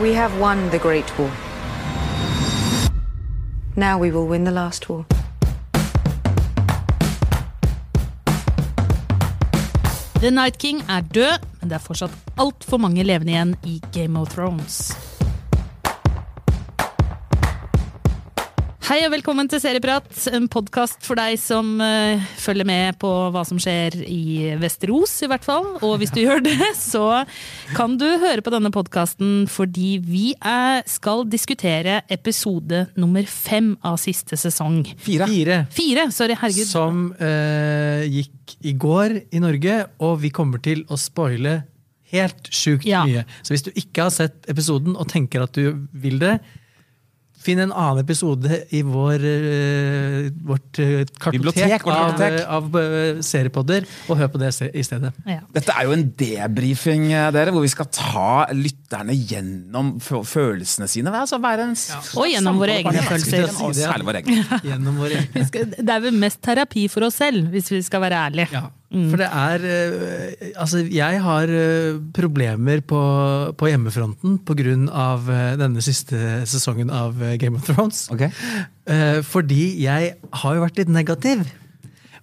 We have won the Great War. Now we will win the last war. The Night King er død, men det er fortsatt altfor mange levende igjen i Game of Thrones. Hei og velkommen til Serieprat, en podkast for deg som uh, følger med på hva som skjer i Vesterås, i hvert fall. Og hvis du gjør det, så kan du høre på denne podkasten fordi vi er, skal diskutere episode nummer fem av siste sesong. Fire. Fire. Fire, sorry, herregud. Som uh, gikk i går i Norge, og vi kommer til å spoile helt sjukt Ja. mye. Så hvis du ikke har sett episoden og tenker at du vil det, finn en annen episode i vår, uh, vårt eh, kartotek, Bibliotek, av, kartotek. av uh, seriepodder, og hør på det se- i stedet. Ja. Dette er jo en debrifing, eh, dere, hvor vi skal ta lytterne gjennom følelsene sine. Altså være en ja. Og gjennom våre egne følelser. Særlig våre egne. Det er vel mest terapi for oss selv, hvis vi skal være ærlige. Ja, for det er eh, Altså, jeg har eh, problemer på, på hjemmefronten pga. Uh, denne siste sesongen av eh, Game of Thrones. Ok. Eh, fordi jeg har jo vært litt negativ.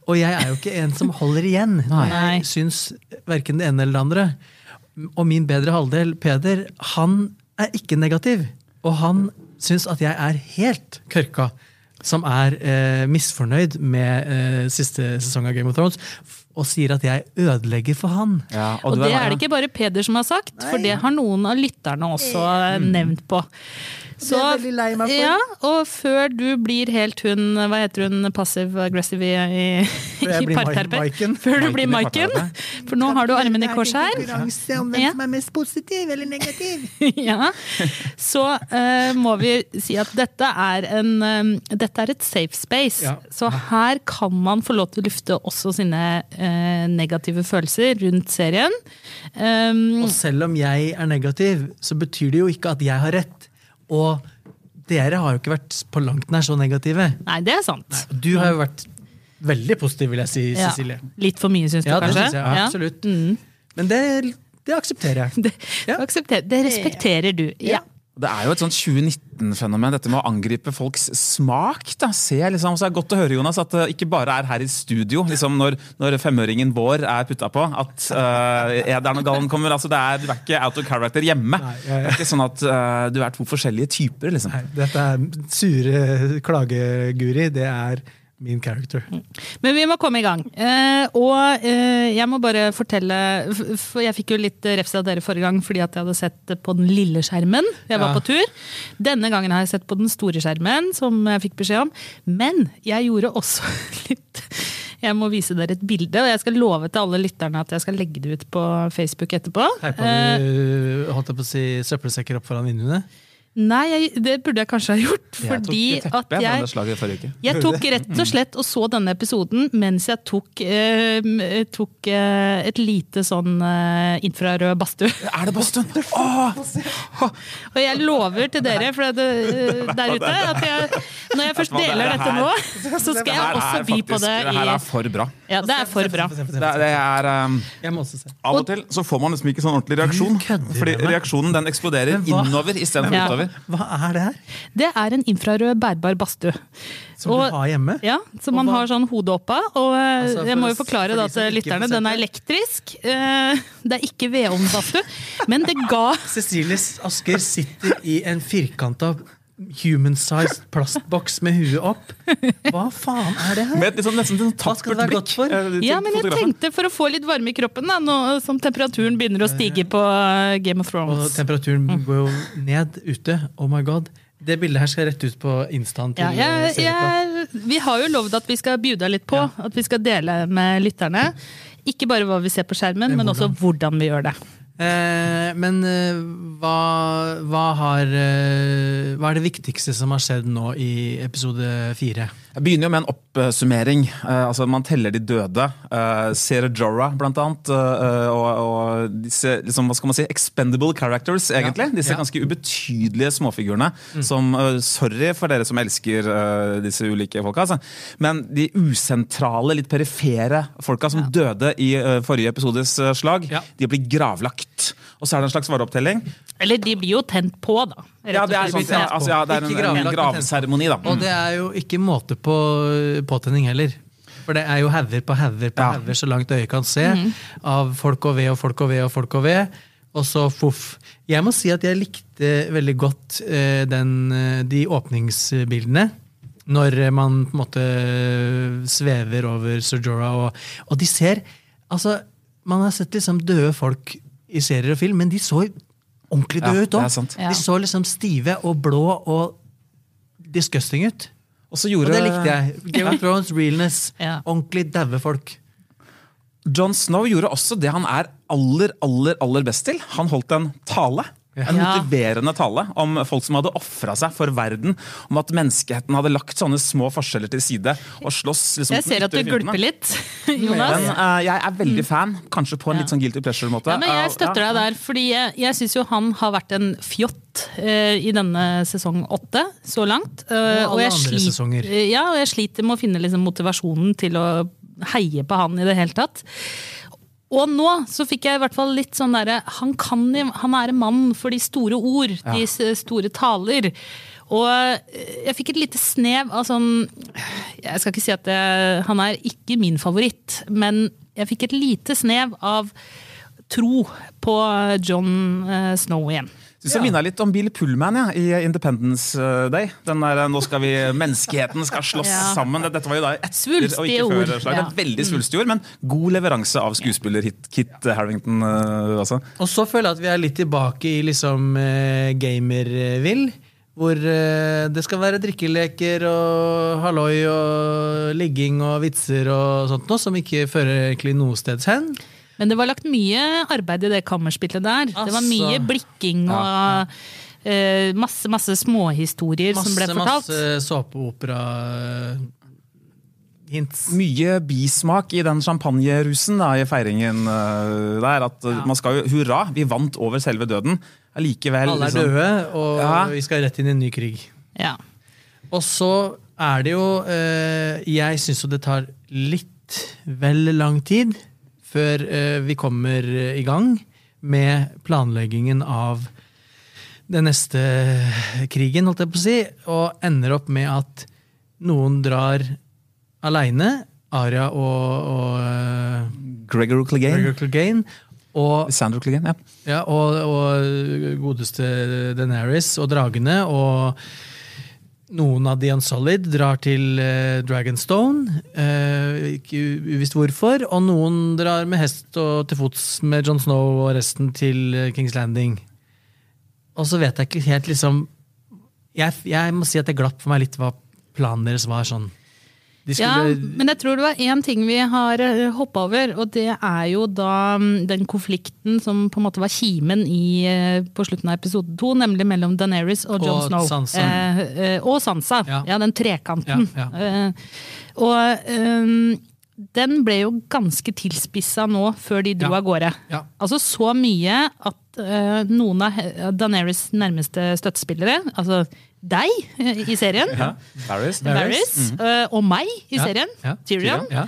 Og jeg er jo ikke en som holder igjen. Nei. Jeg syns verken det ene eller det andre. Og min bedre halvdel, Peder, han er ikke negativ. Og han syns at jeg er helt kørka. Som er eh, misfornøyd med eh, siste sesong av Game of Thrones. Og sier at jeg ødelegger for han. Ja, Og, og det er det ikke bare Peder som har sagt, for det har noen av lytterne også nevnt på. Så, er veldig lei meg for. Ja, og før du blir helt hun Hva heter hun passive aggressive i, i, i? Maiken. Før du blir Maiken. For nå har du armene i kors her. Konkurranse om hvem Ja. som er mest positiv eller negativ. ja. Så uh, må vi si at dette er, en, eh, dette er et safe space. Ja. Så her kan man få lov til å lufte også sine eh, negative følelser rundt serien. Um, Og selv om jeg er negativ, så betyr det jo ikke at jeg har rett. Og dere har jo ikke vært på langt nær så negative. nei, det er sant. Du har jo vært veldig positiv, vil jeg si, Ja. Cecilie. Litt for mye, syns du Ja, det synes jeg. Absolutt. Men det, det aksepterer jeg. Det, Ja. aksepterer. det respekterer du. Ja. Det er jo et sånt 2019-fenomen, dette med å angripe folks smak. da, Se liksom, så er det Godt å høre Jonas, at det ikke bare er her i studio, liksom når, når femøringen vår er putta på, at uh, ederen og gallen kommer. altså det er, Du er ikke out of character hjemme. Nei, jeg, jeg. Det er ikke sånn at uh, du er to forskjellige typer. liksom. Nei, dette er sure klageguri. Det er min character. Men vi må komme i gang. Eh, og eh, jeg må bare fortelle For jeg fikk jo litt refs av dere forrige gang fordi at jeg hadde sett det på den lille skjermen. Jeg var Ja. på tur. Denne gangen har jeg sett på den store skjermen, som jeg fikk beskjed om. Men jeg gjorde også litt jeg må vise dere et bilde, og jeg skal love til alle lytterne at jeg skal legge det ut på Facebook etterpå. Teipa Eh, du holdt jeg på å si, søppelsekker opp foran vinduene? Nei, jeg, det burde jeg kanskje ha gjort, Jeg fordi tok at teppet fra jeg. Jeg tok rett og slett og så denne episoden mens jeg tok, eh, tok eh, et lite sånn eh, infrarød badstue. Er det badstuen? Og jeg lover til dere for det, eh, der ute at jeg, når jeg først deler dette nå, så skal jeg også by på det Det her er for bra. Ja, det er for bra. Det, det er... um, Jeg må også se. Av og til så får man liksom ikke sånn ordentlig reaksjon. Fordi reaksjonen den eksploderer innover istedenfor utover. Hva er det her? Det er en infrarød bærbar badstue. Som Og- du har hjemme? Ja, som man hva- har sånn hodet oppe. Og eh, Altså, jeg må jo forklare for da til lytterne, den er elektrisk. Eh, Det er ikke vedovnbadstue. Men det ga Cecilie Asker sitter i en firkanta human-sized plastboks med huet opp. Hva faen er det her? Med et sånn, nesten sånn tappert blikk. for? eh, Ja, men jeg tenkte for å få litt varme i kroppen, da, nå som temperaturen begynner å stige på uh, Game of Thrones. Og temperaturen Mm. går jo ned ute. Oh my god. Det bildet her skal rett ut på instaen Ja, jeg, jeg, vi har jo lovd at vi skal bjuda litt på, at vi skal dele med lytterne. Ikke bare hva vi ser på skjermen, Men men også hvordan vi gjør det. Eh, men eh, hva, hva, har, eh, hva er det viktigste som har skjedd nå i episode fire? Jeg begynner jo med en oppsummering. Altså Man teller de døde. Uh, Sere Jorah, blant annet. og, og disse liksom, hva skal man si, expendable characters, egentlig. Disse ja. Mm. ganske ubetydelige småfigurene. Som, eh, sorry for dere som elsker disse ulike folka, altså. men de usentrale, litt perifere folka som døde i forrige episodes slag, Ja. de blir gravlagt. Og så er det en slags vareopptelling. Eller de blir jo tent på, da. Ja, det er, sånn, ja, altså, ja, det er en, en men gravseremoni, da. Og det er jo ikke måte på påtenning heller. For det er jo hauger på hauger på Ja. hauger så langt øyet kan se, av folk og ved og folk og ved og folk og ved. Og så foff. Jeg må si at jeg likte veldig godt eh, den, eh, de åpningsbildene. Når man på en måte svever over Sojora, og, og de ser Altså, man har sett liksom døde folk i serier og film, men de så ordentlig Ja, døde ut er òg. Ja. De så liksom stive og blå og disgusting ut. Og så Og det likte jeg. Game of Thrones, realness. Ja. Ordentlig daue folk. John Snow gjorde også det han er aller, aller, aller best til. Han holdt en tale. En motiverende tale om folk som hadde ofra seg for verden. Om at menneskeheten hadde lagt sånne små forskjeller til side og slåss liksom, Jeg ser at du gulper litt, Men Jonas. eh, jeg er veldig fan, kanskje på en Ja. litt sånn guilty pleasure-måte. Ja, men jeg støtter deg der, fordi jeg, jeg syns jo han har vært en fjott uh, i denne sesong åtte, så langt. Uh, Og alle jeg eh, Ja, og jeg sliter med å finne liksom, motivasjonen til å heie på han i det hele tatt. Og nå så fikk jeg i hvert fall litt sånn derre han, kan han er en mann for de store ord, de store taler. Og eh, jeg fikk et lite snev av sånn Jeg skal ikke si at det, han er ikke min favoritt, men jeg fikk et lite snev av tro på John eh, Snow igjen. Synes jeg minner litt om Bill Pullman ja, i Independence Day. Den der, nå skal vi, Menneskeheten skal slåss Ja. sammen. Dette var jo da etter Svulstige og ikke ord, før slag. Det ja. er veldig svulstige ord, men god leveranse av skuespiller Hit, Kit Harrington. eh, altså. Og så føler jeg at vi er litt tilbake i liksom eh, gamervill. Hvor eh, det skal være drikkeleker og halloi og ligging og vitser og sånt noe, som ikke fører egentlig noe steds hen. Men det var lagt mye arbeid i det kammerspillet der. Det var Altså. mye blikking og eh, masse, masse småhistorier som ble fortalt. masse såpeopera-hints. Mye bismak i den champagnerusen da, i feiringen uh, der. At ja. man skal jo Hurra, vi vant over selve døden. Allikevel Alle er liksom- døde, og Ja. vi skal rett inn i en ny krig. Ja. Og så er det jo uh, Jeg syns jo det tar litt vel lang tid før eh, vi kommer i gang med planleggingen av den neste krigen, holdt jeg på å si, og ender opp med at noen drar aleine, Aria og, og Gregor Clegane. Gregor Clegane, og Sandro Clegane, ja. ja, og, og godeste Deneris og dragene og noen av The Unsolid drar til eh, Dragonstone, eh, ikke uvisst hvorfor, og noen drar med hest og til fots med Jon Snow og resten til eh, Kings Landing. Og så vet jeg ikke helt liksom jeg, jeg må si at det glapp for meg litt hva planen deres var sånn. De ja, men jeg tror det var én ting vi har hoppa over, og det er jo da mm, den konflikten som på en måte var kimen i, eh, på slutten av episode to, nemlig mellom Daenerys og Jon Og Snow. Sansa. Eh, eh, og Sansa. Ja. Ja, den trekanten. Ja, Eh, og eh, den ble jo ganske tilspissa nå, før de dro Ja. av gårde. Ja. Altså så mye at uh, noen av Daenerys nærmeste støttespillere, altså deg eh, i serien, Varys. Varys, eh, og meg i Ja, serien, ja, Tyrion, ja.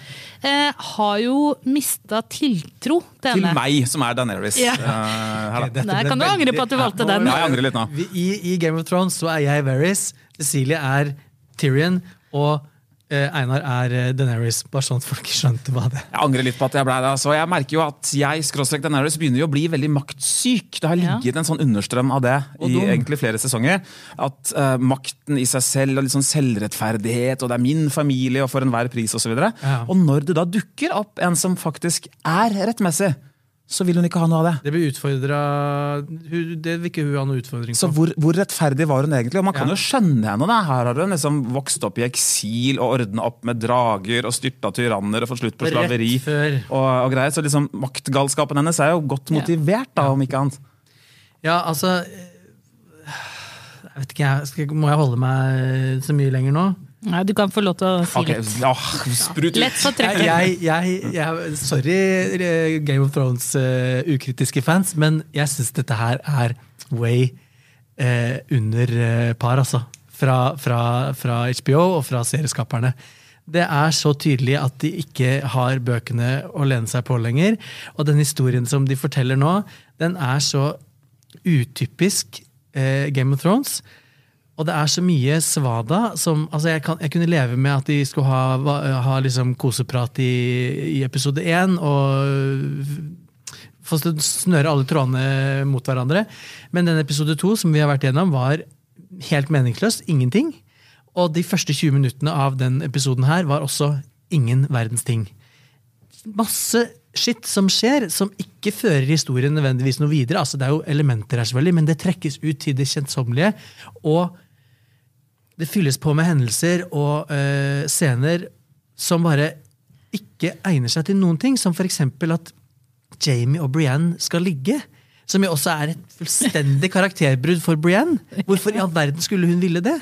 eh, har jo mista tiltro til Til henne. meg, som er Daenerys. Ja. eh, her, da. Nei, kan du angre på at du valgte Ja, den? nå- Ja, jeg angrer litt nå. I, I Game of Thrones så er jeg Varys, Cecilie er Tyrion, og Einar er Deneris. Daenerys. Bare sånn at folk skjønte hva det Jeg angrer litt på at jeg ble det. Altså, jeg merker jo at jeg skråstrek Daenerys begynner jo å bli veldig maktsyk. Det har Ja. ligget en sånn understrøm av det Og i egentlig flere sesonger. At uh, makten i seg selv og litt sånn selvrettferdighet, og det er min familie og for enhver pris osv. Og, Ja. og når det da dukker opp en som faktisk er rettmessig, så vil hun ikke ha noe av det. Det blir utfordra Det vil ikke hun ha noe utfordring Så på. hvor, hvor rettferdig var hun egentlig? Og man kan Ja. jo skjønne henne. da. Her har hun liksom vokst opp i eksil og ordna opp med drager og styrta tyranner og fått slutt på Rett slaveri. før. Og, og greier. Så liksom maktgalskapen hennes er jo godt motivert, da, om ikke annet. Ja, altså eh, Jeg vet ikke, jeg. Skal, må jeg holde meg så mye lenger nå? Nei, du kan få lov til å si okay. litt. ja, sprut ut! Lett for Jeg, jeg, jeg, jeg, sorry, Game of Thrones uh, ukritiske fans, men jeg syns dette her er way uh, under uh, par, altså. Fra, fra, fra HBO og fra serieskaperne. Det er så tydelig at de ikke har bøkene å lene seg på lenger. Og den historien som de forteller nå, den er så utypisk Game of Thrones. Og det er så mye svada som altså jeg, kan, jeg kunne leve med at de skulle ha, ha liksom koseprat i, i episode én. Og få snøre alle trådene mot hverandre. Men den episode to som vi har vært gjennom, var helt meningsløs. Ingenting. Og de første 20 minuttene av den episoden her var også ingen verdens ting masse skitt som skjer, som ikke fører historien nødvendigvis noe videre. Altså, det er jo elementer her, selvfølgelig, men det trekkes ut til det kjedsommelige. Og det fylles på med hendelser og uh, scener som bare ikke egner seg til noen ting. Som f.eks. at Jamie og Brienne skal ligge. Som jo også er et fullstendig karakterbrudd for Brienne. Hvorfor i all verden skulle hun ville det?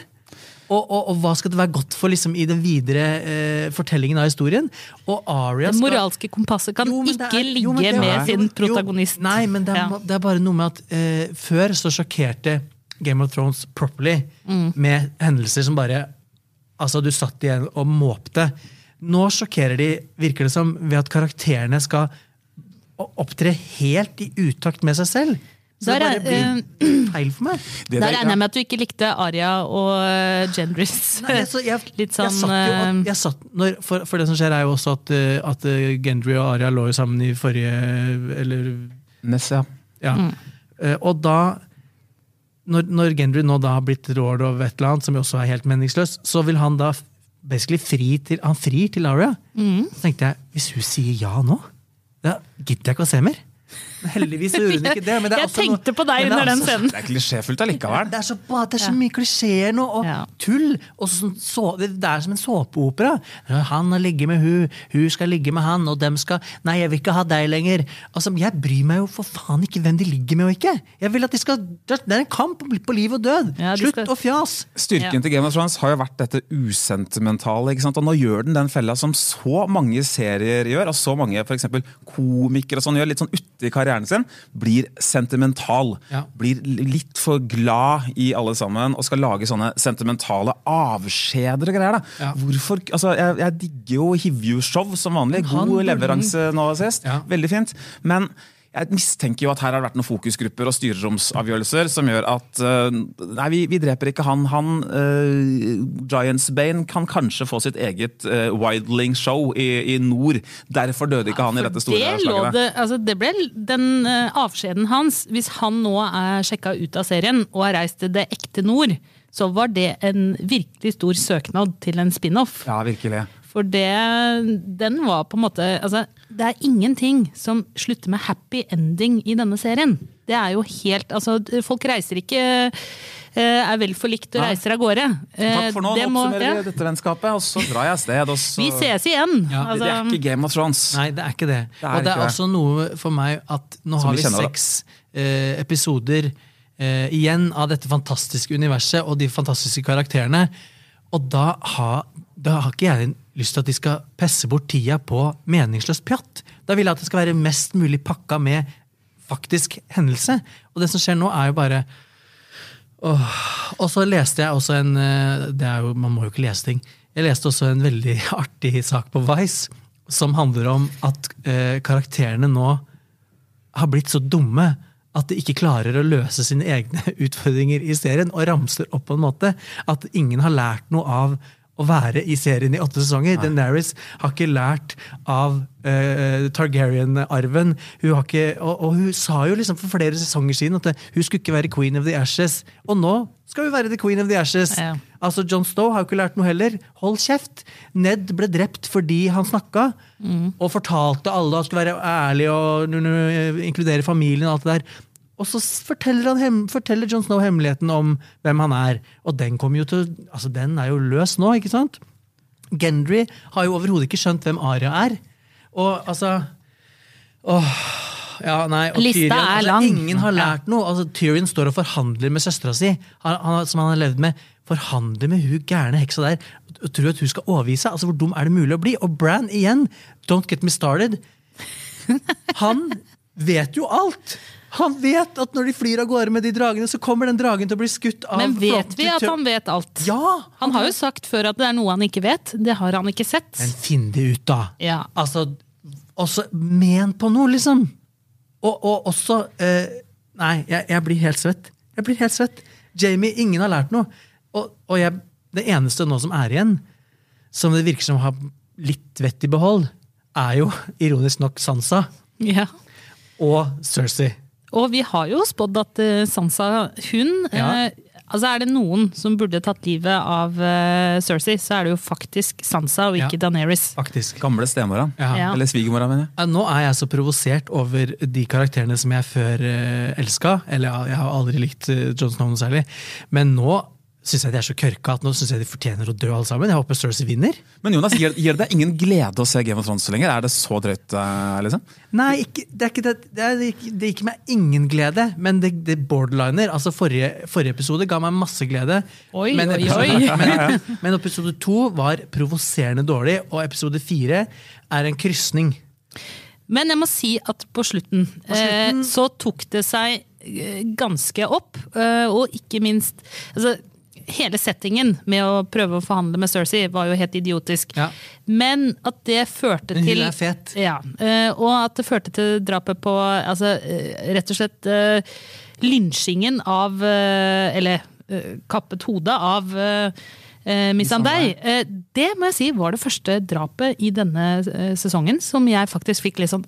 Og, og, og hva skal det være godt for liksom, i den videre eh, fortellingen av historien? Og Arya Det moralske kompasset kan Jo, ikke er- ligge jo, er- med sin jo, protagonist. nei, men det er, Ja. det er bare noe med at eh, før så sjokkerte Game of Thrones properly Mm. med hendelser som bare Altså, du satt igjen og måpte. Nå sjokkerer de, virker det som, ved at karakterene skal opptre helt i utakt med seg selv. Så Der det bare blir feil for meg. Det Der regner jeg med at du ikke likte Aria og Gendris. Gendrys. Nei, altså, jeg, Litt sånn satt jo, eh, jeg satt, når, for, for det som skjer, er jo også at, eh, at eh, Gendry og Arya lå jo sammen i forrige Eller Ness, ja. Ja. Eh, og da når, når Gendry nå da har blitt lord of et eller annet, som jo også er helt meningsløst, så vil han da basically fri til, han frir til Aria. Så tenkte jeg, hvis hun sier ja nå, da gidder jeg ikke å se mer. Men heldigvis så gjorde hun ikke det. Men det er Jeg også noe- tenkte på deg er under den scenen. Det er klisjéfullt allikevel. det er så, det er så mye klisjeer nå, og Ja. tull. Og så, så, det er som en såpeopera. Han har ligget med hun, hun skal ligge med han, og dem skal Nei, jeg vil ikke ha deg lenger. Altså, Jeg bryr meg jo for faen ikke hvem de ligger med og ikke. Jeg vil at de skal, Det er en kamp på liv og død. Ja, Slutt skal- å fjas. Styrken Ja. til Game of Thrones har jo vært dette usentimentale. ikke sant? Og nå gjør den den fella som så mange serier gjør, og så mange for eksempel komikere og sånn gjør, litt sånn uti karrieren sin, blir sentimental. Ja. Blir litt for glad i alle sammen og skal lage sånne sentimentale avskjeder og greier. Ja. Hvorfor, altså, Jeg, jeg digger jo Hivju-show som vanlig. God leveranse nå sist. Veldig fint. Men jeg mistenker jo at her har det vært noen fokusgrupper og styreromsavgjørelser som gjør at uh, Nei, vi, vi dreper ikke han. Han uh, Giantsbane kan kanskje få sitt eget uh, Wildling-show i, i nord. Derfor døde ikke han i dette store det, slaget. det, altså det ble den eh, avskjeden hans. Hvis han nå er sjekka ut av serien og har reist til det ekte nord, så var det en virkelig stor søknad til en spin-off. Ja, virkelig. For det, den var på en måte altså, Det er ingenting som slutter med happy ending i denne serien. Det er jo helt Altså, folk reiser ikke eh, Er vel forlikt og reiser av gårde. Eh, Takk for nå. det Nå oppsummerer ja. dette vennskapet, og så drar jeg av sted. Og så... Vi ses igjen! Ja, altså, Det er ikke Game of Thrones. Nei, det er ikke det. Det er og det er også noe for meg at nå Som har vi vi seks eh, episoder eh, igjen av dette fantastiske universet og de fantastiske karakterene. Og da har, da har ikke jeg lyst til at de skal pesse bort tida på meningsløst pjatt. Da vil jeg at det skal være mest mulig pakka med faktisk hendelse. Og det som skjer nå, er jo bare Åh. Og så leste jeg også en eh, det er jo, Man må jo ikke lese ting. Jeg leste også en veldig artig sak på Vice som handler om at eh, karakterene nå har blitt så dumme at de ikke klarer å løse sine egne utfordringer i serien, og ramser opp på en måte at ingen har lært noe av å være i serien i åtte sesonger. Daenerys har ikke lært av uh, Targaryen-arven. Hun har ikke, og, og hun sa jo liksom for flere sesonger siden at hun skulle ikke være queen of the ashes. Og nå skal hun være the queen of the ashes. Ja. Altså, John Stowe har jo ikke lært noe heller. Hold kjeft! Ned ble drept fordi han snakka. Og fortalte alle at skulle være ærlig og inkludere familien. og alt det der. Og så forteller, han forteller John Snow hemmeligheten om hvem han er. Og den kommer jo til altså den er jo løs nå, ikke sant? Gendry har jo overhodet ikke skjønt hvem Aria er. Og altså Åh, ja, nei, og Lista Tyrion, er altså, lang. Ingen har lært noe. Altså, Tyrion står og forhandler med søstera si, han, han, som han har levd med. Forhandler med hun gærne heksa der og tror at hun skal overgi seg. Altså, hvor dum er det mulig å bli? Og Bran igjen, don't get me started. Han vet jo alt! Han vet at når de flyr av gårde med de dragene, så kommer den dragen til å bli skutt av Men vet vi at han vet alt? Ja! Han har jo sagt før at det er noe han ikke vet. Det har han ikke sett. Men finn det ut, da! Ja. Altså, også men på noe, liksom. Og, og også eh, Nei, jeg, jeg blir helt svett. Jeg blir helt svett. Jamie, ingen har lært noe. Og, og jeg, det eneste nå som er igjen, som det virker som har litt vett i behold, er jo ironisk nok Sansa Ja. og Cersei. Og vi har jo spådd at eh, Sansa, hun Ja. eh, Altså Er det noen som burde tatt livet av eh, Cersei, så er det jo faktisk Sansa og ikke Ja. Daenerys. Faktisk. Gamle stemora. Ja. Ja. Eller svigermora, mener jeg. Nå er jeg så provosert over de karakterene som jeg før uh, elska. Eller jeg har aldri likt uh, John Snow noe særlig. Men nå syns jeg de er så kørka at nå synes jeg de fortjener å dø alle sammen. Jeg håper Cersei vinner. Men Jonas, gir, gir det deg ingen glede å se Game of Thrones så lenger? Er det så drøyt? eh, liksom? Nei, ikke, det, er ikke det, det, er ikke, det gir meg ingen glede, men det, det borderliner. Altså forrige, forrige episode ga meg masse glede. Oi, men, oi, episode, oi. Men, men episode to var provoserende dårlig, og episode fire er en krysning. Men jeg må si at på slutten, Eh, så tok det seg eh, ganske opp. Eh, og ikke minst altså, Hele settingen med å prøve å forhandle med Cersei var jo helt idiotisk. Ja. Men at det førte Men hun til er fet. Ja, eh, Og at det førte til drapet på altså, eh, Rett og slett uh, lynsjingen av uh, Eller uh, kappet hodet av. Eh, det må jeg si var det første drapet i denne eh, sesongen som jeg faktisk fikk litt sånn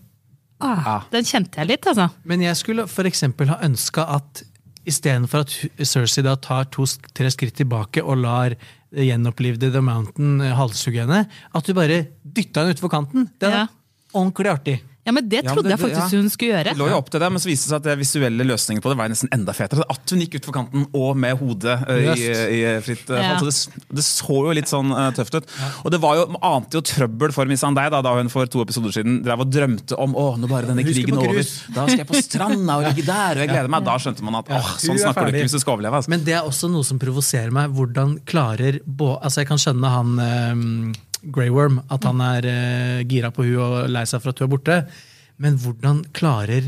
ah, Ah. Den kjente jeg litt, altså. Men jeg skulle eksempel ha ønska at istedenfor at Cersei da tar to-tre skritt tilbake og lar gjenopplivde The Mountain eh, halshugge henne, at du bare dytta henne utfor kanten. Det Ja. er ordentlig artig. Ja, men Det Ja, men trodde det- jeg faktisk ja. hun skulle gjøre. Det lå jo opp til det, men så viste det seg at det visuelle løsningen på det var nesten enda fetere. At hun gikk utfor kanten og med hodet eh, i, i fritt eh, Ja. fall. Så det, det så jo litt sånn uh, tøft ut. Og det var jo, ante jo trøbbel for Miss Andei da, da hun for to episoder siden drev og drømte om å, nå bare denne krigen er over. Da skal jeg på stranda og ligge der, og jeg gleder meg. Da skjønte man at åh, sånn er snakker du ikke hvis du skal overleve. Altså. Men det er også noe som provoserer meg. Hvordan klarer Altså Jeg kan skjønne han um, Grey Worm, at han er eh, gira på hun og lei seg for at hun er borte. Men hvordan klarer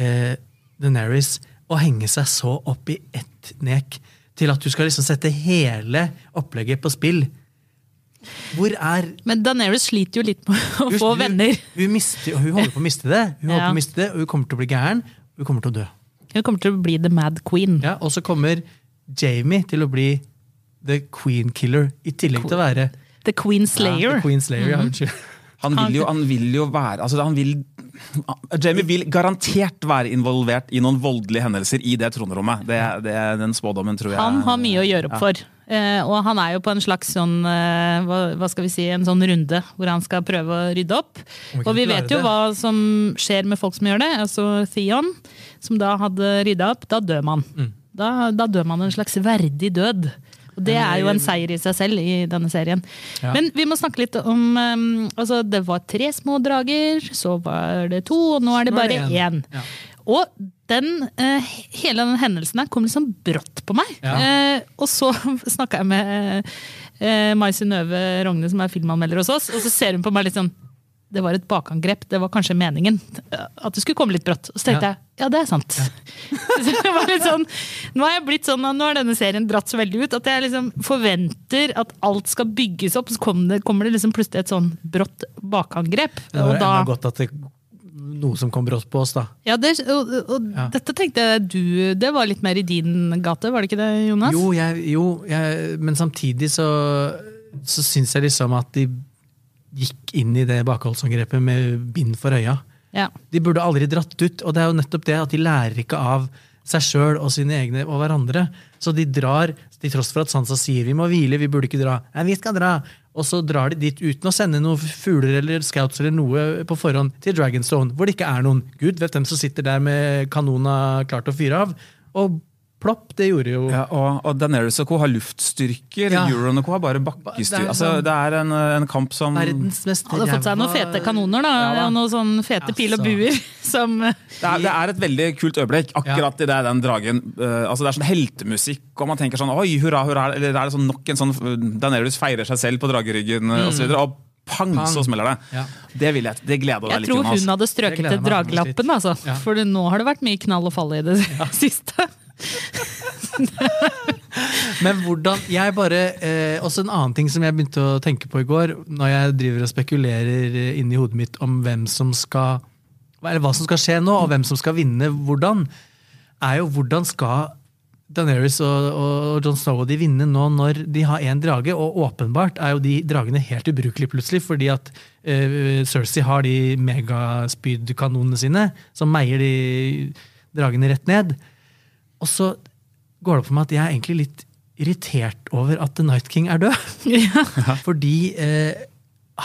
uh, Daenerys å henge seg så opp i ett nek til at du skal liksom sette hele opplegget på spill? Hvor er Men Daenerys sliter jo litt med å få hun- venner. Hun, mister, hun holder på å miste det, Hun Ja. miste det, og hun kommer til å bli gæren. Hun kommer til å dø. Hun kommer til å bli the mad queen. Ja, og så kommer Jamie til å bli the queen killer, i tillegg til å være The Queen Ja, Slayer. the queen slayer ja, unnskyld. Han vil jo, han vil jo være altså han vil, Jamie vil garantert være involvert i noen voldelige hendelser i det tronrommet. Det, det er Den spådommen tror jeg Han har mye å gjøre opp for. Eh, og han er jo på en slags sånn, eh, hva, hva skal vi si, en sånn runde hvor han skal prøve å rydde opp. Og vi vet jo det. hva som skjer med folk som gjør det. Altså Theon, som da hadde rydda opp, da dør man. Mm. Da, da dør man en slags verdig død. Og det er jo en seier i seg selv i denne serien. Ja. Men vi må snakke litt om um, altså Det var tre små drager, så var det to, og nå er det bare det én. én. Ja. Og den, uh, hele den hendelsen her kom liksom brått på meg. Ja. Uh, og så snakka jeg med uh, Mai Synnøve Rogne, som er filmanmelder hos oss, og så ser hun på meg litt sånn det var et bakangrep, det var kanskje meningen. At det skulle komme litt brått. Og så tenkte Ja. jeg ja, det er sant. Så det var litt sånn, nå har jeg blitt sånn, nå har denne serien dratt så veldig ut at jeg liksom forventer at alt skal bygges opp, så kommer det, kommer det liksom plutselig et sånn brått bakangrep. Det var Og da, enda godt at det noe som kom brått på oss, da. ja, det, og, og Ja. dette tenkte jeg du Det var litt mer i din gate, var det ikke det, Jonas? Jo, jeg, jo jeg, men samtidig så, så syns jeg liksom at de gikk inn i det bakholdsangrepet med bind for øya. Ja. De burde aldri dratt ut, og det er jo nettopp det at de lærer ikke av seg sjøl og sine egne og hverandre. Så de drar, til tross for at Sansa sier vi må hvile, vi burde ikke dra. Nei, vi skal dra. Og så drar de dit uten å sende noen fugler eller scouts eller noe på forhånd til Dragonstone, hvor det ikke er noen. Gud vet hvem som sitter der med kanona klart å fyre av. Og plopp, det gjorde jo Ja, og, og Daenerys og co. har luftstyrker. Ja. Euron og co. har bare bakkestyrker. bakkestyr. er Altså, sånn- det er en, en kamp som verdens mest Hadde fått seg noen fete kanoner, da. Ja, da. og noen sånne fete pil og Altså. buer som det er, det er et veldig kult øyeblikk, akkurat i det den dragen uh, altså Det er sånn heltemusikk, og man tenker sånn oi, hurra, hurra, eller er det sånn nok en sånn Daenerys feirer seg selv på drageryggen mm. så videre, og pang, Pang. så smeller det. Ja. Det vil jeg, det gleder Jeg deg litt, tror Jonas. hun hadde strøket til draglappen, dragelappen, altså. Ja. For nå har det vært mye knall og fall i det siste. Men hvordan jeg bare, eh, Også en annen ting som jeg begynte å tenke på i går, når jeg driver og spekulerer inni hodet mitt om hvem som skal Eller hva som skal skje nå, og hvem som skal vinne hvordan, er jo hvordan skal Daenerys og, og John Snow og de vinne nå når de har én drage, og åpenbart er jo de dragene helt ubrukelige plutselig, fordi at eh, Cersei har de megaspydkanonene sine som meier de dragene rett ned. Og så går det opp for meg at jeg er egentlig litt irritert over at The Night King er død. Ja. Fordi eh,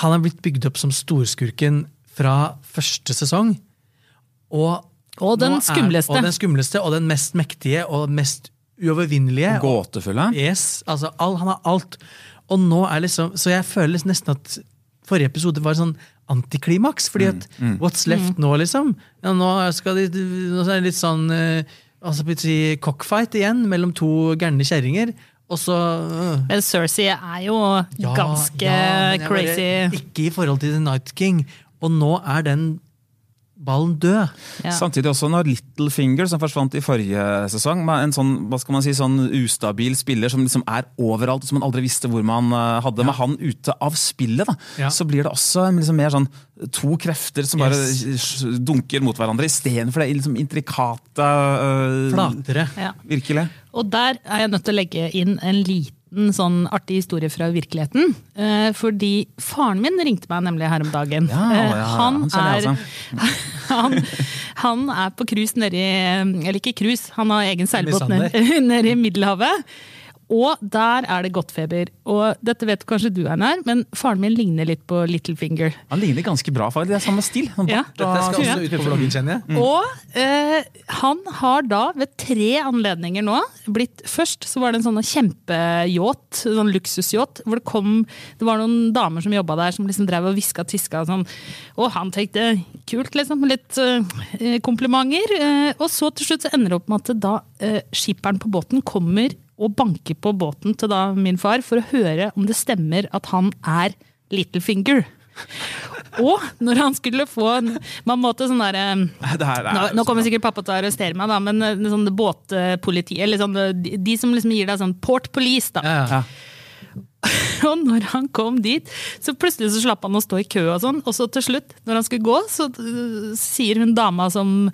han er blitt bygd opp som storskurken fra første sesong. Og, Og den er- skumleste. og den skumleste, og den mest mektige og mest uovervinnelige. Gåtefulle. Yes, altså all, Han har alt. Og nå er liksom, Så jeg føler nesten at forrige episode var sånn antiklimaks. fordi at what's left nå, liksom? Ja, nå skal de, nå er det litt sånn eh, altså, plutselig cockfight igjen mellom to gærne kjerringer. Og så øh. Men Cersei er jo Ja, ganske ja, men jeg bare- crazy. Ikke i forhold til The Night King. Og nå er den ballen død. Ja. Samtidig også når Littlefinger, som forsvant i forrige sesong, med en sånn hva skal man si, sånn ustabil spiller som liksom er overalt, og som man aldri visste hvor man hadde. hadde, med han ute av spillet, da, Ja. så blir det også liksom mer sånn to krefter som bare Yes. dunker mot hverandre, istedenfor det liksom intrikate øh, Flatere. Ja. Virkelig. Og der er jeg nødt til å legge inn en liten sånn artig historie fra virkeligheten. Eh, fordi faren min ringte meg nemlig her om dagen. Ja, ja, ja, han, han er, han, han er på cruise nedi Eller ikke cruise, han har egen seilbåt nedi Middelhavet. Og der er det godtfeber. Og dette vet kanskje du, Einar, men faren min ligner litt på Littlefinger. Han ligner ganske bra, faktisk. Det er samme stil. Ja. Dette skal og- også ut på bloggen, kjenner jeg. Og eh, han har da ved tre anledninger nå blitt Først så var det en sånn kjempeyacht, sånn luksusyacht, hvor det kom Det var noen damer som jobba der, som liksom drev og hviska og tiska og sånn. Og han tenkte kult, liksom. Litt eh, komplimenter. Eh, og så til slutt så ender det opp med at da eh, skipperen på båten kommer og banker på båten til da min far for å høre om det stemmer at han er Littlefinger. Og når han skulle få en Man måtte sånn derre er nå, nå kommer sikkert pappa til å arrestere meg, da, men eh, sånn båtpoliti Eller sånn, eh, de, de som liksom gir deg sånn port police, da. Ja, ja. Og når han kom dit, så plutselig så slapp han å stå i kø og sånn. Og så til slutt, når han skulle gå, så øh, sier hun dama som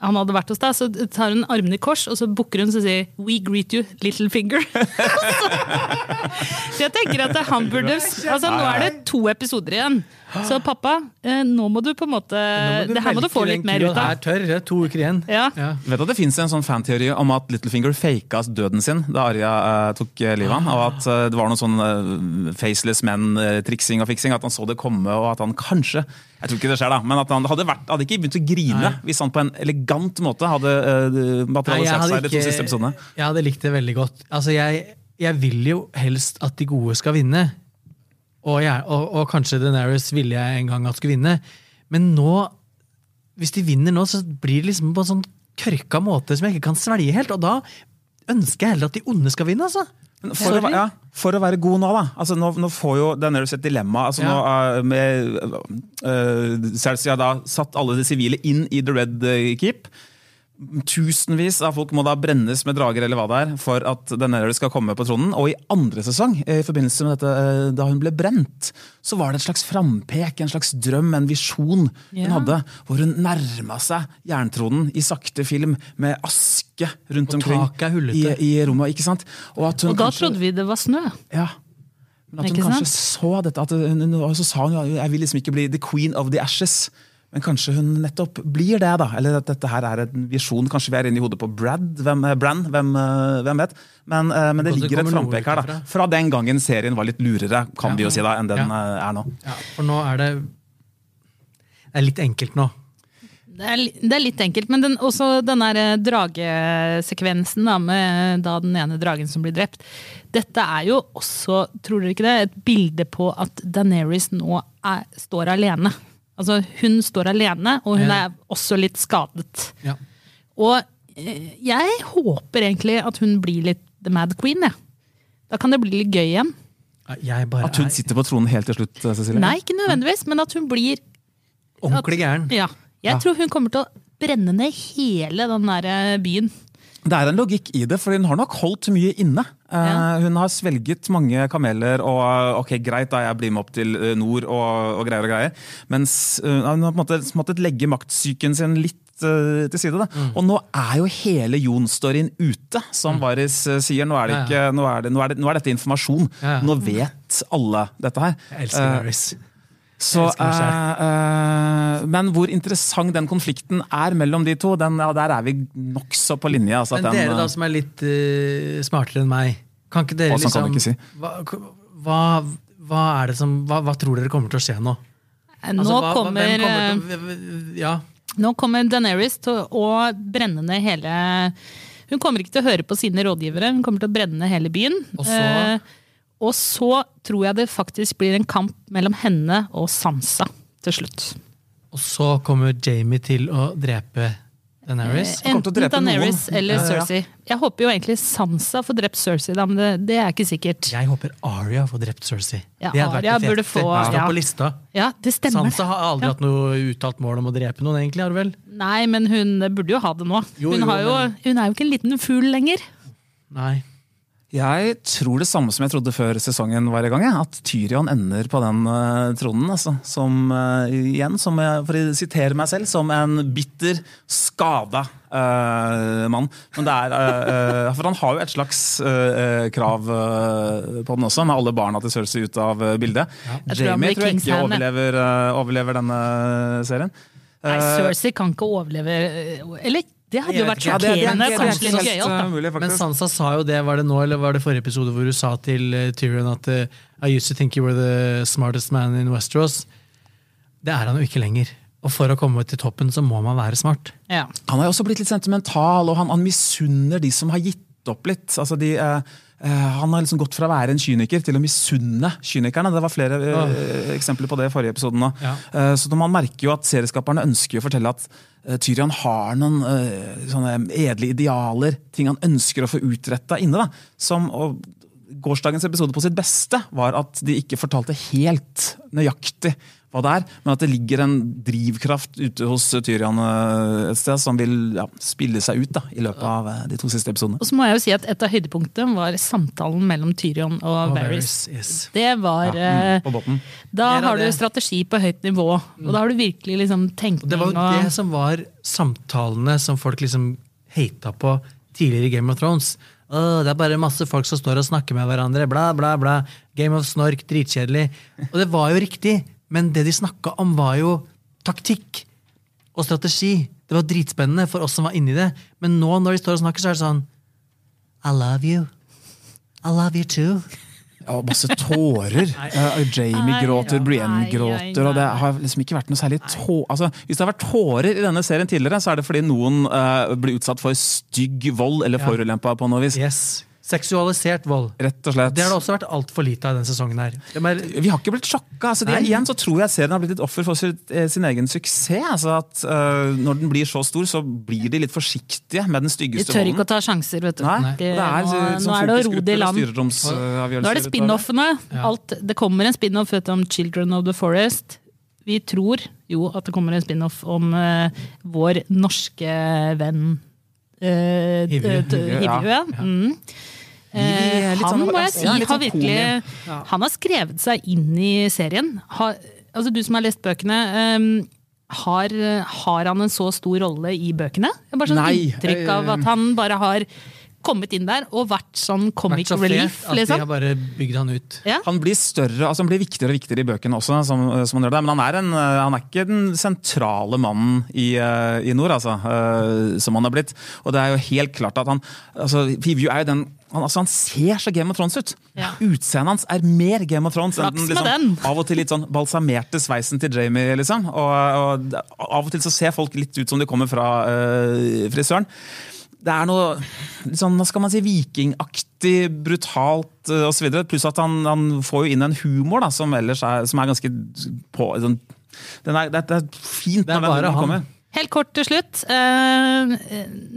han hadde vært hos deg, så tar hun armene i kors, og så bukker hun og sier 'We greet you, little finger'. så jeg tenker at han burde Altså, nå er det to episoder igjen. Så pappa, eh, nå må du på en måte Det her må du få litt mer ut Det av. er tørr, det er to uker igjen. Ja. Ja. Vet du at Det finnes en sånn fanteori om at Littlefinger faka døden sin da Arja uh, tok eh, livet av ham. og at uh, det var noe sånn uh, faceless men-triksing og fiksing. At han så det komme, og at han kanskje Jeg tror ikke det skjer, da, men at han hadde, vært, hadde ikke begynt å grine Nei. hvis han på en elegant måte hadde jeg materialisert seg de to siste episodene. jeg hadde likt det veldig godt. Altså, jeg, jeg vil jo helst at de gode skal vinne. Og, jeg, og, og kanskje Deneris ville jeg en gang at skulle vinne. Men nå, hvis de vinner nå, så blir det liksom på en sånn kørka måte som jeg ikke kan svelge helt. Og da ønsker jeg heller at de onde skal vinne, altså. For å, ja, for å være god nå, da. Altså, nå, nå får jo Daenerys et dilemma. Altså, Ja. nå, uh, med, uh, Cersei har da satt alle de sivile inn i The Red eh, Keep. Tusenvis av folk må da brennes med drager eller hva det er, for at Daenerys skal komme på tronen. Og i andre sesong, i forbindelse med dette, eh, da hun ble brent, så var det et slags frampek, en slags drøm, en visjon Ja. hun hadde. Hvor hun nærma seg jerntronen i sakte film med aske rundt Og omkring taket er i, i rommet. ikke sant? Og, at hun Og da kanskje- trodde vi det var snø. ja. Men at hun kanskje sant? så dette, at hun, så sa hun jo jeg vil liksom ikke bli the queen of the ashes. Men kanskje hun nettopp blir det, da. Eller at dette her er en visjon. Kanskje vi er inne i hodet på Brad, hvem, eh, Bran, hvem, eh, hvem vet. Men, eh, men det ligger et frampek her, da. Fra den gangen serien var litt lurere, kan Ja. vi jo si da, enn den Ja. er nå. Ja, for nå er det Det er litt enkelt nå. Det er, det er litt enkelt, men den, også den der dragesekvensen da, med da den ene dragen som blir drept. Dette er jo også, tror dere ikke det, et bilde på at Daenerys nå er, står alene. Altså, hun står alene, og hun Ja. er også litt skadet. Ja. Og eh, jeg håper egentlig at hun blir litt The Mad Queen, jeg. Da kan det bli litt gøy igjen. Jeg bare At hun er sitter på tronen helt til slutt, Cecilia? Cecilie? Nei, ikke nødvendigvis, men at hun blir ordentlig gæren. Ja. Jeg Ja. tror hun kommer til å brenne ned hele den der eh, byen. Det er en logikk i det, for hun har nok holdt mye inne. Eh, Ja. Hun har svelget mange kameler og ok, greit da, jeg blir med opp til eh, nord og, og greier og greier. Mens eh, hun har på en måte måttet legge maktsyken sin litt eh, til side. Mm. Og nå er jo hele Jon-storyen ute, som Varys Varis sier. Nå er, det ikke, nå, er det, nå, er det, nå er dette informasjon. Ja. Nå vet alle dette her. Jeg elsker Varis. Varys. Så, eh, eh, men hvor interessant den konflikten er mellom de to, den, ja, der er vi nokså på linje. Altså, at Men den, dere da eh, som er litt uh, smartere enn meg, kan ikke dere kan liksom ikke si. hva, hva, hva er det som hva, hva tror dere kommer til å skje nå? Eh, Nå Altså, kommer, kommer å- Ja, Nå kommer Daenerys til å brenne ned hele Hun kommer ikke til å høre på sine rådgivere, hun kommer til å brenne ned hele byen. Og så? Og så tror jeg det faktisk blir en kamp mellom henne og Sansa til slutt. og så kommer Jamie til å drepe Daenerys. Eh, Enten drepe Daenerys noen. eller Ja, ja. Cersei. Jeg håper jo egentlig Sansa får drept Cersei, da, men det, det er ikke sikkert. Jeg håper Arya får drept Cersei. Ja, det hadde vært det feteste. få- ja. på lista. Ja, det stemmer. Sansa har aldri Ja. hatt noe uttalt mål om å drepe noen, egentlig. har du vel? Nei, men hun burde jo ha det nå. Jo, hun, jo, har jo, men- hun er jo ikke en liten fugl lenger. Nei. Jeg tror det samme som jeg trodde før sesongen var i gang. At Tyrion ender på den uh, tronen. Altså, som, uh, igjen, som jeg, for å sitere meg selv, som en bitter, skada uh, mann. Men det er, For han har jo et slags krav på den også, med alle barna til Cersei ut av bildet. Ja. Jamie tror jeg ikke overlever, overlever denne serien. Nei, Cersei kan ikke overleve Eller det hadde jo vært. Ja, sjokkerende. er Kanskje litt gøyalt, Men. Sansa sa jo det, var det nå, eller var det forrige episode hvor hun sa til uh, Tyrion at uh, I used to think you were the smartest man in Westeros. Det er han jo ikke lenger. Og for å komme til toppen så må man være smart. Ja. Han har jo også blitt litt sentimental, og han, han misunner de som har gitt opp litt. Altså de, eh, han har liksom gått fra å være en kyniker til å misunne kynikerne. Det var flere eh, eksempler på det i forrige episode. Ja. Eh, så man merker jo at serieskaperne ønsker å fortelle at eh, Tyrion har noen eh, edle idealer, ting han ønsker å få utretta inne. da, som... Og, Gårsdagens episode på sitt beste var at de ikke fortalte helt nøyaktig hva det er, men at det ligger en drivkraft ute hos Tyrion eh, et sted som vil ja, spille seg ut da, i løpet av eh, de to siste episodene. Og så må jeg jo si at Et av høydepunktene var samtalen mellom Tyrion og, Og Varys. Yes. Det var Ja, eh, mm. Da Mer har du strategi på høyt nivå. Og da har du virkelig liksom tenkning det var jo det som var samtalene som folk liksom hata på tidligere i Game of Thrones. Oh, det er bare masse folk som står og snakker med hverandre. Bla, bla, bla. Game of Snork, dritkjedelig. Og det var jo riktig, men det de snakka om, var jo taktikk og strategi. Det var dritspennende for oss som var inni det. Men nå når de står og snakker, så er det sånn I love you. I love you too. Ja, masse tårer. Uh, Jamie Nei, gråter. Brienne Nei, gråter. nei, og det har liksom ikke vært noe særlig tå... Altså, hvis det har vært tårer i denne serien tidligere, så er det fordi noen uh, blir utsatt for stygg vold eller Ja. forulempa på noe vis. Yes. Seksualisert vold. Rett og slett. Det har det også vært altfor lite av denne sesongen her. Er, Vi har ikke blitt sjokka. Altså, det, igjen så tror jeg serien har blitt et offer for sin, eh, sin egen suksess. Altså at uh, Når den blir så stor, så blir de litt forsiktige med den styggeste De styggeste tør ikke volden. å ta sjanser, vet du. Nei, Det- er, nå, sånn nå er det å ro det i land. Nå er det spin-offene. Ja. Det kommer en spin-off om Children of the Forest. Vi tror jo at det kommer en spin-off om uh, vår norske venn uh, Hivju. Hivju, ja. Ja. Mm. Er Eh, han sånn- må jeg si ja, har sånn virkelig ja. Han har skrevet seg inn i serien. Har, altså Du som har lest bøkene. Um, har, har han en så stor rolle i bøkene? Jeg har bare sånn Nei, inntrykk av eh, at han bare har kommet inn der og vært sånn comic vært så relief, at de liksom. har bare bygd han ut. Ja. Han blir større, altså han blir viktigere og viktigere i bøkene også, som, som han gjør det. Men han er, en, eh, han er ikke den sentrale mannen i, eh, i nord, altså, eh, som han har blitt. Og det er jo helt klart at han altså, Hivju er jo den han, altså, han ser så Game of Thrones ut! Ja. Utseendet hans er mer Game of Thrones enn Flaks den med den. av og til litt sånn balsamerte sveisen til Jamie. liksom. Og, og Av og til så ser folk litt ut som de kommer fra eh, frisøren. Det er noe sånn, hva skal man si, vikingaktig, brutalt uh, osv. Pluss at han, han får jo inn en humor da, som ellers er, som er ganske på sånn, den er, det, er- fint Det er bare han. kommer. Helt kort til slutt. eh,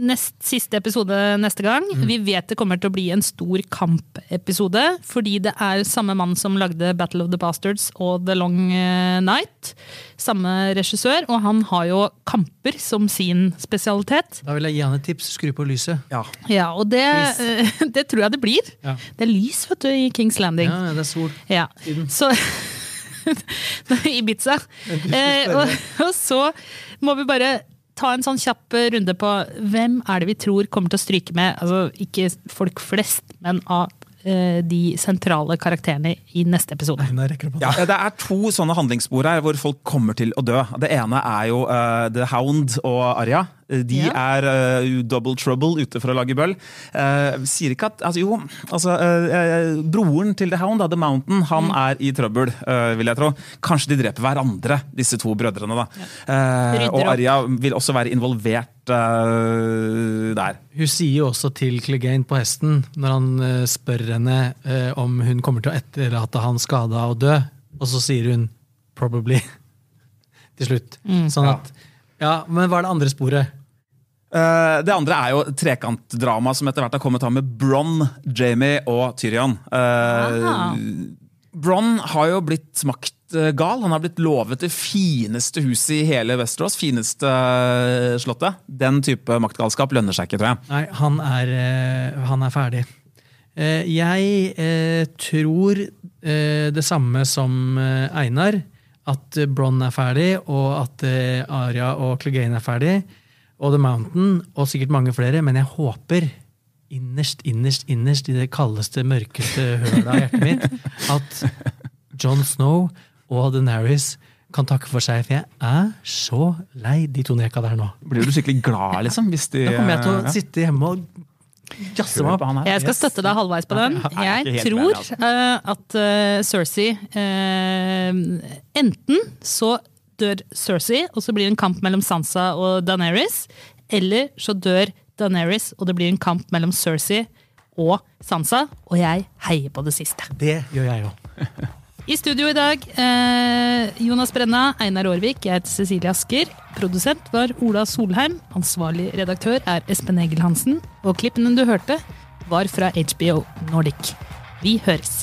nest siste episode neste gang. Vi vet det kommer til å bli en stor kampepisode, fordi det er samme mann som lagde Battle of the Bastards og The Long eh, Night. Samme regissør, og han har jo kamper som sin spesialitet. Da vil jeg gi han et tips. Skru på lyset. Ja. Ja, og det, eh, det tror jeg det blir. Ja. Det er lys, vet du, i Kings Landing. Ja, det er sol. Ja, så Ibiza. Eh, og, og så må vi bare ta en sånn kjapp runde på hvem er det vi tror kommer til å stryke med, altså ikke folk flest, men av eh, de sentrale karakterene i neste episode. Ja, det er to sånne handlingsspor her hvor folk kommer til å dø. Det ene er jo uh, The Hound og Arya. De Ja. er uh, double trouble ute for å lage bøll. Uh, sier ikke at altså, Jo, altså uh, Broren til The Hound, da, The Mountain, han Mm. er i trøbbel, vil jeg tro. Kanskje de dreper hverandre, disse to brødrene. da. Ja. Og Arja vil også være involvert der. Hun sier jo også til Clegane på hesten, når han spør henne om hun kommer til å etterlate han skada og dø, og så sier hun 'probably' til slutt. Sånn at Ja, men hva er det andre sporet? Uh, det andre er jo trekantdrama som etter hvert har kommet av med Bronn, Jamie og Tyrion. Uh, Bron Bronn har jo blitt maktgal. Han har blitt lovet det fineste huset i hele Westerås. Fineste eh, slottet. Den type maktgalskap lønner seg ikke, tror jeg. Nei, han er, eh, han er ferdig. Eh, jeg eh, tror eh, det samme som eh, Einar. At eh, Bronn er ferdig, og at Aria Arya og Clegane er ferdig. Og The Mountain, og sikkert mange flere. Men jeg håper innerst, innerst, innerst i det kaldeste, mørkeste hølet av hjertet mitt at John Snow og Deneris kan takke for seg, for jeg er så lei de to neka der nå. Blir du skikkelig glad, liksom? Hvis de, Da kommer jeg til å ja. sitte hjemme og Jeg skal støtte deg halvveis på den. jeg tror altså. eh, at uh, Cersei eh, Enten så dør Cersei, og så blir det en kamp mellom Sansa og Daenerys. Eller så dør Daenerys, og det blir en kamp mellom Cersei og Sansa. Og jeg heier på det siste. Det gjør jeg òg. I studio i dag, eh, Jonas Brenna, Einar Aarvik, jeg heter Cecilie Asker. Produsent var Ola Solheim. Ansvarlig redaktør er Espen Egil Hansen. Og klippene du hørte, var fra HBO Nordic. Vi høres.